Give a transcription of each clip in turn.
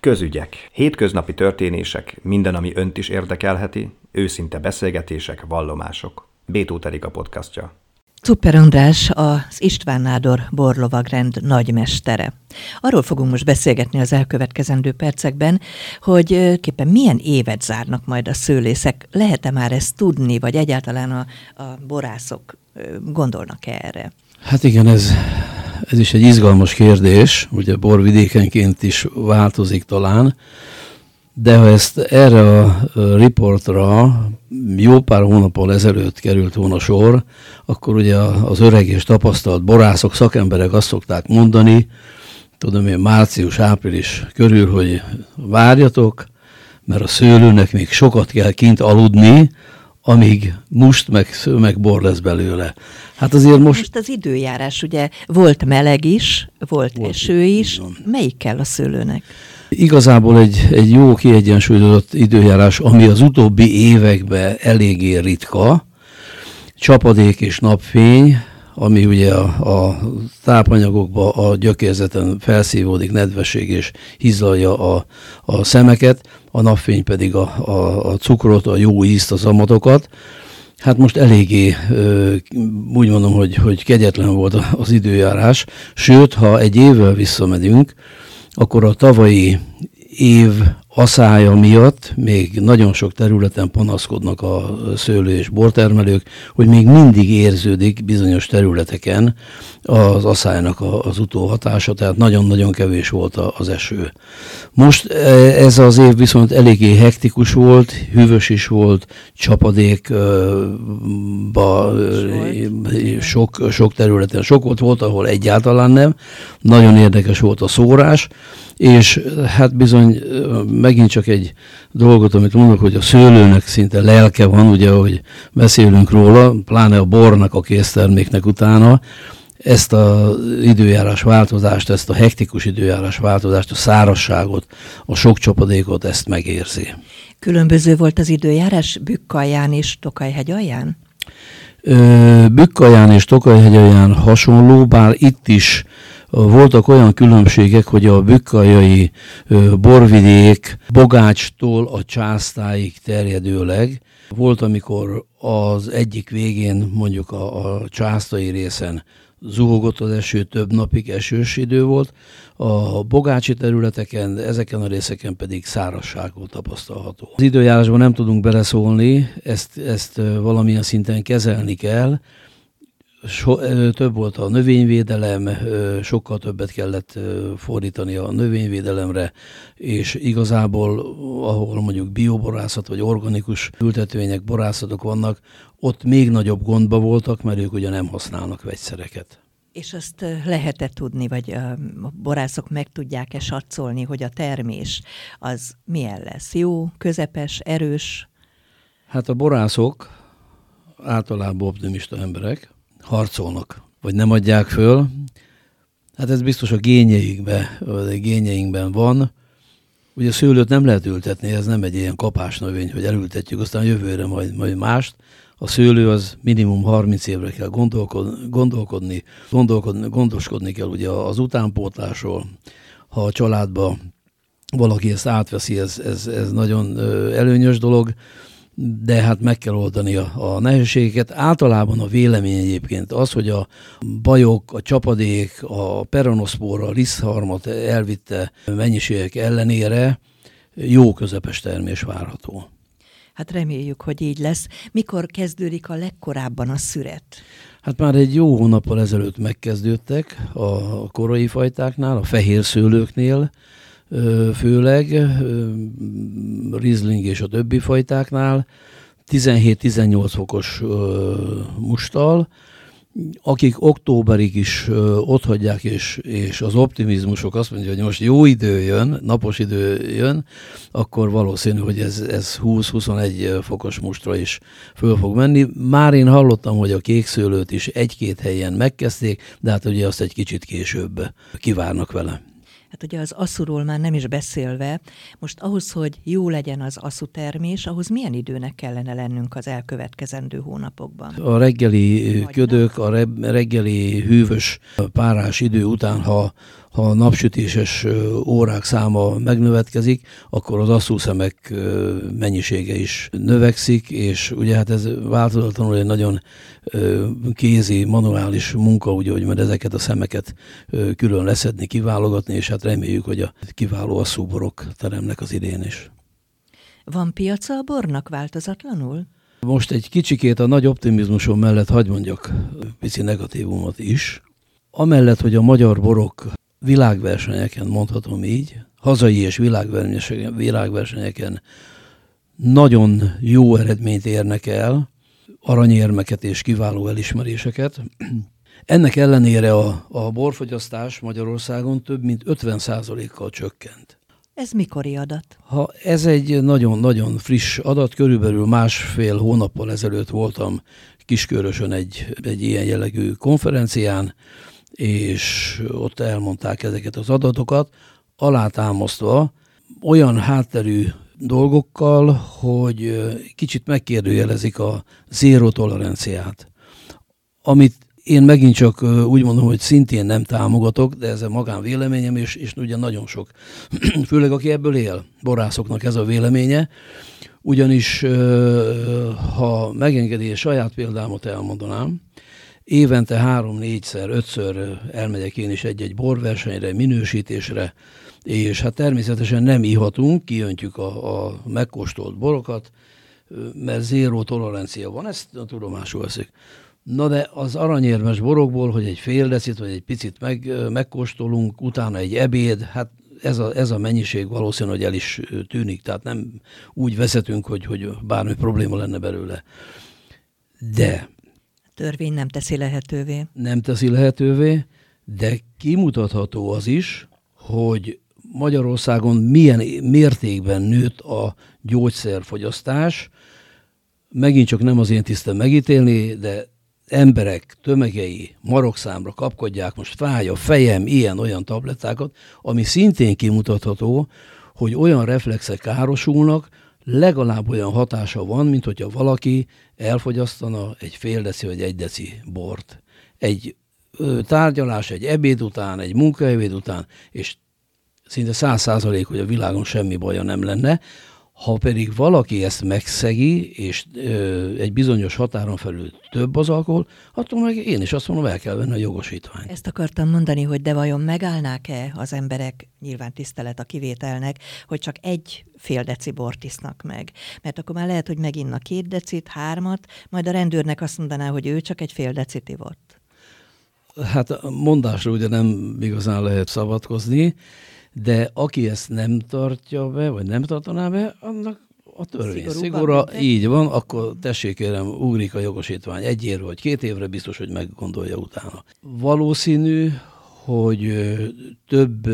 Közügyek. Hétköznapi történések, minden, ami önt is érdekelheti, őszinte beszélgetések, vallomások. Bétó Terika podcastja. Cupper András az István Nádor borlovagrend nagymestere. Arról fogunk most beszélgetni az elkövetkezendő percekben, hogy képpen milyen évet zárnak majd a szőlészek. Lehet-e már ezt tudni, vagy egyáltalán a, a borászok gondolnak -e erre? Hát igen, ez, ez is egy izgalmas kérdés, ugye borvidékenként is változik talán, de ha ezt erre a riportra jó pár hónappal ezelőtt került volna sor, akkor ugye az öreg és tapasztalt borászok, szakemberek azt szokták mondani, tudom én, március-április körül, hogy várjatok, mert a szőlőnek még sokat kell kint aludni, amíg must meg, meg bor lesz belőle. Hát azért most... Most az időjárás, ugye volt meleg is, volt, volt eső is, melyik kell a szőlőnek? Igazából egy, egy jó kiegyensúlyozott időjárás, ami az utóbbi években eléggé ritka, csapadék és napfény, ami ugye a, a tápanyagokba a gyökérzeten felszívódik, nedvesség és hizlalja a, a szemeket, a napfény pedig a, a, a cukrot, a jó ízt, az amatokat. Hát most eléggé úgy mondom, hogy, hogy kegyetlen volt az időjárás, sőt, ha egy évvel visszamedünk, akkor a tavalyi év aszája miatt még nagyon sok területen panaszkodnak a szőlő és bortermelők, hogy még mindig érződik bizonyos területeken az aszálynak az utóhatása, tehát nagyon-nagyon kevés volt az eső. Most e, ez az év viszont eléggé hektikus volt, hűvös is volt, csapadékba sok, sok területen sok volt, volt, ahol egyáltalán nem. Nagyon érdekes volt a szórás, és hát bizony megint csak egy dolgot, amit mondok, hogy a szőlőnek szinte lelke van, ugye, hogy beszélünk róla, pláne a bornak, a készterméknek utána, ezt az időjárás változást, ezt a hektikus időjárás változást, a szárasságot, a sok csapadékot, ezt megérzi. Különböző volt az időjárás Bükkalján és Tokajhegy alján? Bükkalján és Tokajhegy alján hasonló, bár itt is voltak olyan különbségek, hogy a bükkaljai borvidék Bogácstól a Császtáig terjedőleg. Volt, amikor az egyik végén, mondjuk a, a császtai részen zuhogott az eső, több napig esős idő volt, a bogácsi területeken, ezeken a részeken pedig szárazság volt tapasztalható. Az időjárásban nem tudunk beleszólni, ezt, ezt valamilyen szinten kezelni kell, so, több volt a növényvédelem, sokkal többet kellett fordítani a növényvédelemre, és igazából, ahol mondjuk bioborászat vagy organikus ültetvények, borászatok vannak, ott még nagyobb gondba voltak, mert ők ugye nem használnak vegyszereket. És azt lehet-e tudni, vagy a borászok meg tudják-e satszolni, hogy a termés az milyen lesz? Jó, közepes, erős? Hát a borászok általában optimista emberek, harcolnak, vagy nem adják föl. Hát ez biztos a gényeinkben, vagy a gényeinkben van. Ugye szőlőt nem lehet ültetni, ez nem egy ilyen kapás növény, hogy elültetjük, aztán jövőre majd, majd mást. A szőlő az minimum 30 évre kell gondolkodni, gondolkodni, gondolkodni gondoskodni kell ugye az utánpótlásról. Ha a családba valaki ezt átveszi, ez, ez, ez nagyon előnyös dolog de hát meg kell oldani a, a nehézségeket. Általában a vélemény egyébként az, hogy a bajok, a csapadék, a peronoszpóra, a lisztharmat elvitte mennyiségek ellenére jó közepes termés várható. Hát reméljük, hogy így lesz. Mikor kezdődik a legkorábban a szüret? Hát már egy jó hónappal ezelőtt megkezdődtek a korai fajtáknál, a fehér szőlőknél, főleg, Riesling és a többi fajtáknál, 17-18 fokos mustal, akik októberig is ott hagyják, és, és az optimizmusok azt mondja, hogy most jó idő jön, napos idő jön, akkor valószínű, hogy ez, ez 20-21 fokos mustra is föl fog menni. Már én hallottam, hogy a kékszőlőt is egy-két helyen megkezdték, de hát ugye azt egy kicsit később kivárnak vele. Hát ugye az aszuról már nem is beszélve, most ahhoz, hogy jó legyen az aszu termés, ahhoz milyen időnek kellene lennünk az elkövetkezendő hónapokban? A reggeli ködök, a reggeli hűvös párás idő után, ha ha a napsütéses órák száma megnövetkezik, akkor az asszúszemek mennyisége is növekszik, és ugye hát ez változatlanul egy nagyon kézi, manuális munka, ugye, hogy mert ezeket a szemeket külön leszedni, kiválogatni, és hát reméljük, hogy a kiváló asszúborok teremnek az idén is. Van piaca a bornak változatlanul? Most egy kicsikét a nagy optimizmusom mellett hagy mondjak pici negatívumot is. Amellett, hogy a magyar borok világversenyeken, mondhatom így, hazai és világversenyeken, világversenyeken nagyon jó eredményt érnek el, aranyérmeket és kiváló elismeréseket. Ennek ellenére a, a borfogyasztás Magyarországon több mint 50%-kal csökkent. Ez mikori adat? Ha ez egy nagyon-nagyon friss adat, körülbelül másfél hónappal ezelőtt voltam Kiskörösön egy, egy ilyen jellegű konferencián, és ott elmondták ezeket az adatokat, alátámasztva olyan hátterű dolgokkal, hogy kicsit megkérdőjelezik a zéró toleranciát, amit én megint csak úgy mondom, hogy szintén nem támogatok, de ez a magán véleményem, és, és ugye nagyon sok, főleg aki ebből él, borászoknak ez a véleménye, ugyanis ha megengedi, saját példámot elmondanám, évente három, négyszer, ötször elmegyek én is egy-egy borversenyre, minősítésre, és hát természetesen nem ihatunk, kijöntjük a, a megkóstolt borokat, mert zéró tolerancia van, ezt a tudomásul veszik. Na de az aranyérmes borokból, hogy egy fél decit, vagy egy picit meg, megkóstolunk, utána egy ebéd, hát ez a, ez a mennyiség valószínű, hogy el is tűnik, tehát nem úgy vezetünk, hogy, hogy bármi probléma lenne belőle. De... Törvény nem teszi lehetővé. Nem teszi lehetővé, de kimutatható az is, hogy Magyarországon milyen mértékben nőtt a gyógyszerfogyasztás. Megint csak nem az én tisztem megítélni, de emberek tömegei marokszámra kapkodják, most fáj a fejem, ilyen-olyan tablettákat, ami szintén kimutatható, hogy olyan reflexek károsulnak, legalább olyan hatása van, mint hogyha valaki elfogyasztana egy fél deci vagy egy deci bort. Egy tárgyalás, egy ebéd után, egy munkaebéd után, és szinte száz százalék, hogy a világon semmi baja nem lenne, ha pedig valaki ezt megszegi, és ö, egy bizonyos határon felül több az alkohol, attól meg én is azt mondom, el kell venni a jogosítványt. Ezt akartam mondani, hogy de vajon megállnák-e az emberek, nyilván tisztelet a kivételnek, hogy csak egy fél deci bort isznak meg. Mert akkor már lehet, hogy meginnak két decit, hármat, majd a rendőrnek azt mondaná, hogy ő csak egy fél decit ivott. Hát mondásra ugye nem igazán lehet szabadkozni, de aki ezt nem tartja be, vagy nem tartaná be, annak a törvény szigora, így van, akkor tessék kérem, ugrik a jogosítvány egy évre vagy két évre, biztos, hogy meggondolja utána. Valószínű, hogy több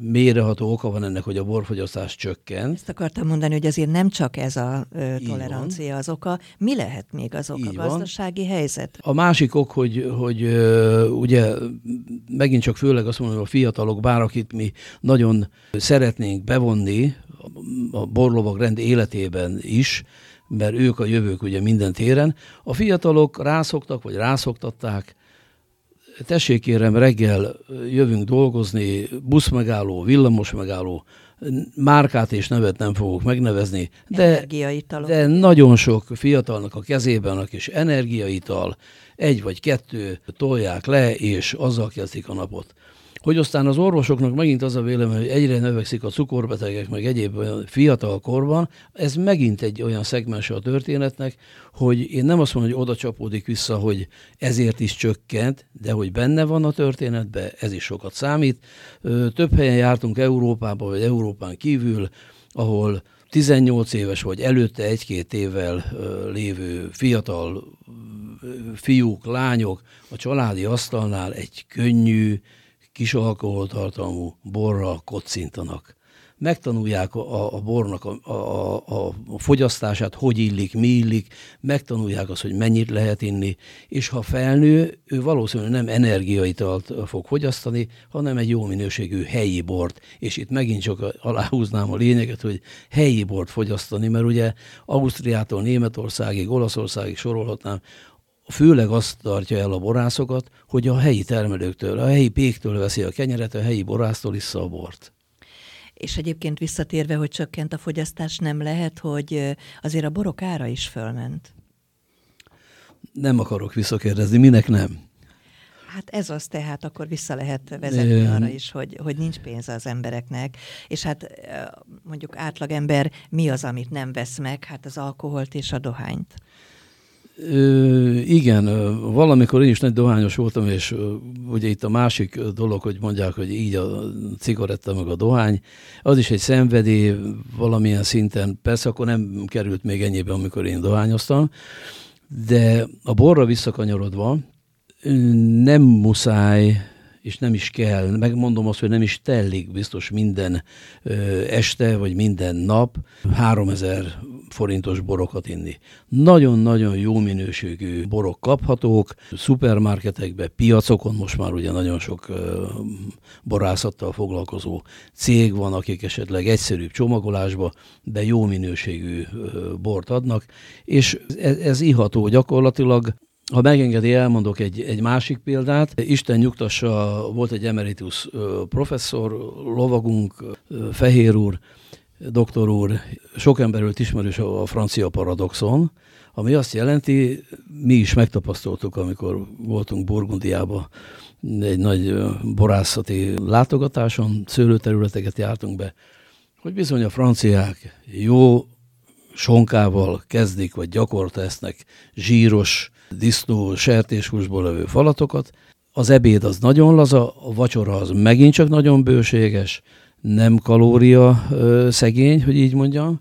mélyreható oka van ennek, hogy a borfogyasztás csökken. Ezt akartam mondani, hogy azért nem csak ez a ö, tolerancia az oka. Mi lehet még az oka? Így a gazdasági van. helyzet? A másik ok, hogy, hogy ö, ugye megint csak főleg azt mondom, hogy a fiatalok, bár akit mi nagyon szeretnénk bevonni a borlovag rend életében is, mert ők a jövők ugye minden téren, a fiatalok rászoktak, vagy rászoktatták tessék kérem, reggel jövünk dolgozni, buszmegálló, villamos megálló, márkát és nevet nem fogok megnevezni, de, de nagyon sok fiatalnak a kezében a kis energiaital, egy vagy kettő tolják le, és azzal kezdik a napot hogy aztán az orvosoknak megint az a vélemény, hogy egyre növekszik a cukorbetegek, meg egyéb olyan fiatal korban, ez megint egy olyan szegmens a történetnek, hogy én nem azt mondom, hogy oda csapódik vissza, hogy ezért is csökkent, de hogy benne van a történetben, ez is sokat számít. Több helyen jártunk Európában, vagy Európán kívül, ahol 18 éves vagy előtte egy-két évvel lévő fiatal fiúk, lányok a családi asztalnál egy könnyű, kis alkoholtartalmú borral kocintanak. Megtanulják a, a bornak a, a, a, fogyasztását, hogy illik, mi illik, megtanulják azt, hogy mennyit lehet inni, és ha felnő, ő valószínűleg nem energiaitalt fog fogyasztani, hanem egy jó minőségű helyi bort. És itt megint csak aláhúznám a lényeget, hogy helyi bort fogyasztani, mert ugye Ausztriától Németországig, Olaszországig sorolhatnám, főleg azt tartja el a borászokat, hogy a helyi termelőktől, a helyi péktől veszi a kenyeret, a helyi borásztól issza a bort. És egyébként visszatérve, hogy csökkent a fogyasztás, nem lehet, hogy azért a borok ára is fölment? Nem akarok visszakérdezni, minek nem? Hát ez az tehát, akkor vissza lehet vezetni arra is, hogy, hogy nincs pénze az embereknek, és hát mondjuk átlagember mi az, amit nem vesz meg? Hát az alkoholt és a dohányt. Ö, igen, valamikor én is nagy dohányos voltam, és ugye itt a másik dolog, hogy mondják, hogy így a cigaretta meg a dohány, az is egy szenvedély valamilyen szinten, persze akkor nem került még ennyibe, amikor én dohányoztam, de a borra visszakanyarodva, nem muszáj, és nem is kell, megmondom azt, hogy nem is tellik biztos minden este, vagy minden nap 3000 forintos borokat inni. Nagyon-nagyon jó minőségű borok kaphatók, szupermarketekben, piacokon most már ugye nagyon sok borászattal foglalkozó cég van, akik esetleg egyszerűbb csomagolásba, de jó minőségű bort adnak, és ez, ez iható gyakorlatilag ha megengedi, elmondok egy, egy másik példát. Isten nyugtassa, volt egy emeritus professzor, lovagunk, Fehér úr, doktor úr, sok emberült ismerős a francia paradoxon, ami azt jelenti, mi is megtapasztaltuk, amikor voltunk Burgundiába egy nagy borászati látogatáson, szőlőterületeket jártunk be, hogy bizony a franciák jó sonkával kezdik, vagy gyakorta esznek zsíros, disznó, sertéshúsból levő falatokat. Az ebéd az nagyon laza, a vacsora az megint csak nagyon bőséges, nem kalória ö, szegény, hogy így mondjam,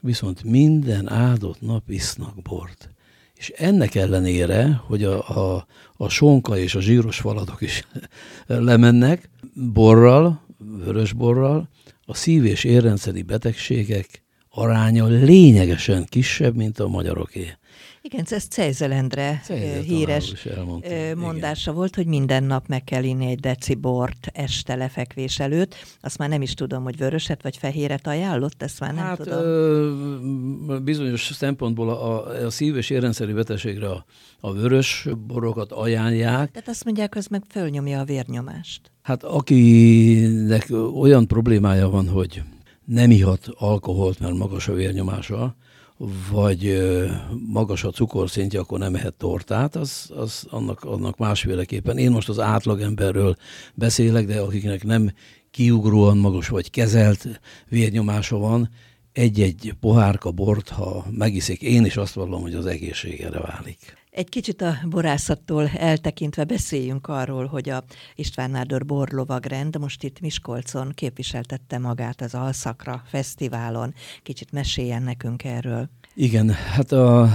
viszont minden áldott nap isznak bort. És ennek ellenére, hogy a, a, a sonka és a zsíros falatok is lemennek, borral, vörös borral, a szív- és érrendszeri betegségek aránya lényegesen kisebb, mint a magyaroké. Igen, ez Cejzelendre híres mondása Igen. volt, hogy minden nap meg kell inni egy deci bort este lefekvés előtt. Azt már nem is tudom, hogy vöröset vagy fehéret ajánlott, ezt már nem hát, tudom. Ö, bizonyos szempontból a, a szív- és érrendszeri betegségre a, a vörös borokat ajánlják. Tehát azt mondják, az meg fölnyomja a vérnyomást. Hát akinek olyan problémája van, hogy nem ihat alkoholt, mert magas a vérnyomása, vagy magas a cukorszintje, akkor nem ehet tortát, az, az annak, annak másféleképpen. Én most az átlagemberről beszélek, de akiknek nem kiugróan magas vagy kezelt vérnyomása van, egy-egy pohárka bort, ha megiszik, én is azt vallom, hogy az egészségére válik. Egy kicsit a borászattól eltekintve beszéljünk arról, hogy a István Nádor borlovagrend most itt Miskolcon képviseltette magát az Alszakra fesztiválon. Kicsit meséljen nekünk erről. Igen, hát a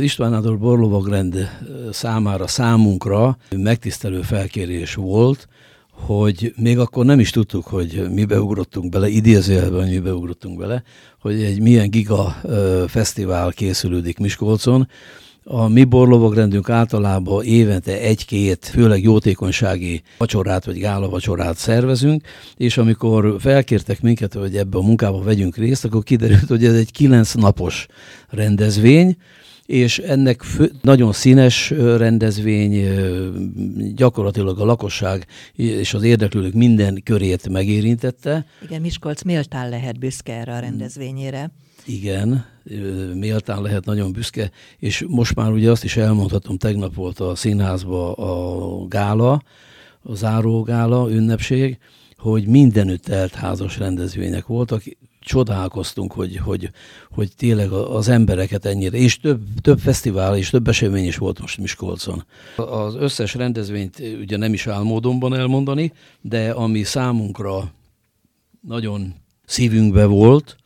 István Nádor borlovagrend számára, számunkra megtisztelő felkérés volt, hogy még akkor nem is tudtuk, hogy mi beugrottunk bele, idézőjelben mi beugrottunk bele, hogy egy milyen giga fesztivál készülődik Miskolcon, a mi borlovagrendünk általában évente egy-két, főleg jótékonysági vacsorát vagy gála vacsorát szervezünk, és amikor felkértek minket, hogy ebbe a munkába vegyünk részt, akkor kiderült, hogy ez egy kilenc napos rendezvény, és ennek fő, nagyon színes rendezvény, gyakorlatilag a lakosság és az érdeklődők minden körét megérintette. Igen, Miskolc méltán lehet büszke erre a rendezvényére. Igen, méltán lehet nagyon büszke, és most már ugye azt is elmondhatom, tegnap volt a színházba a gála, a záró gála, ünnepség, hogy mindenütt házas rendezvények voltak, csodálkoztunk, hogy, hogy, hogy tényleg az embereket ennyire, és több, több fesztivál és több esemény is volt most Miskolcon. Az összes rendezvényt ugye nem is álmódomban elmondani, de ami számunkra nagyon szívünkbe volt,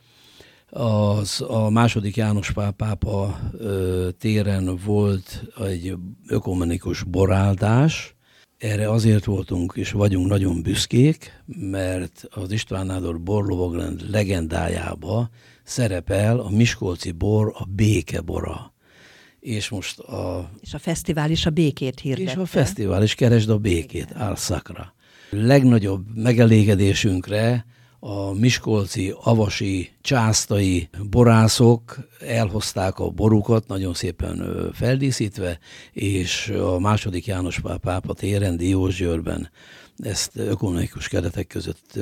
az a második János Pál pápa ö, téren volt egy ökumenikus boráldás. Erre azért voltunk és vagyunk nagyon büszkék, mert az István Nádor borlovagrend legendájába szerepel a Miskolci bor a békebora. És most a... És a fesztivál is a békét hirdette. És a fesztivál is keresd a békét, Álszakra. Legnagyobb megelégedésünkre a miskolci, avasi, császtai borászok elhozták a borukat, nagyon szépen feldíszítve, és a második János pápa téren Diósgyőrben ezt ökonomikus keretek között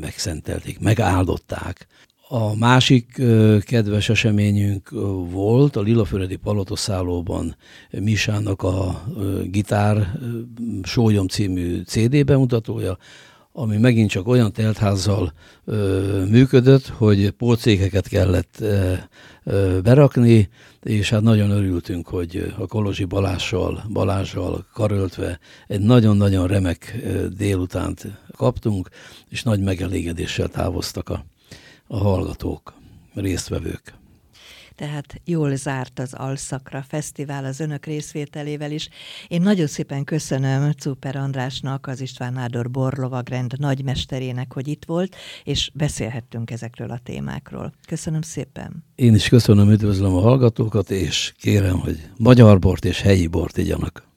megszentelték, megáldották. A másik kedves eseményünk volt a Lilafüredi Palotoszállóban Misának a Gitár Sólyom című CD bemutatója, ami megint csak olyan teltházzal ö, működött, hogy pócékeket kellett ö, ö, berakni, és hát nagyon örültünk, hogy a Kolozsi Balással, Balázsral karöltve egy nagyon-nagyon remek délutánt kaptunk, és nagy megelégedéssel távoztak a, a hallgatók, résztvevők tehát jól zárt az Alszakra Fesztivál az önök részvételével is. Én nagyon szépen köszönöm Cúper Andrásnak, az István Nádor Borlovagrend nagymesterének, hogy itt volt, és beszélhettünk ezekről a témákról. Köszönöm szépen. Én is köszönöm, üdvözlöm a hallgatókat, és kérem, hogy magyar bort és helyi bort igyanak.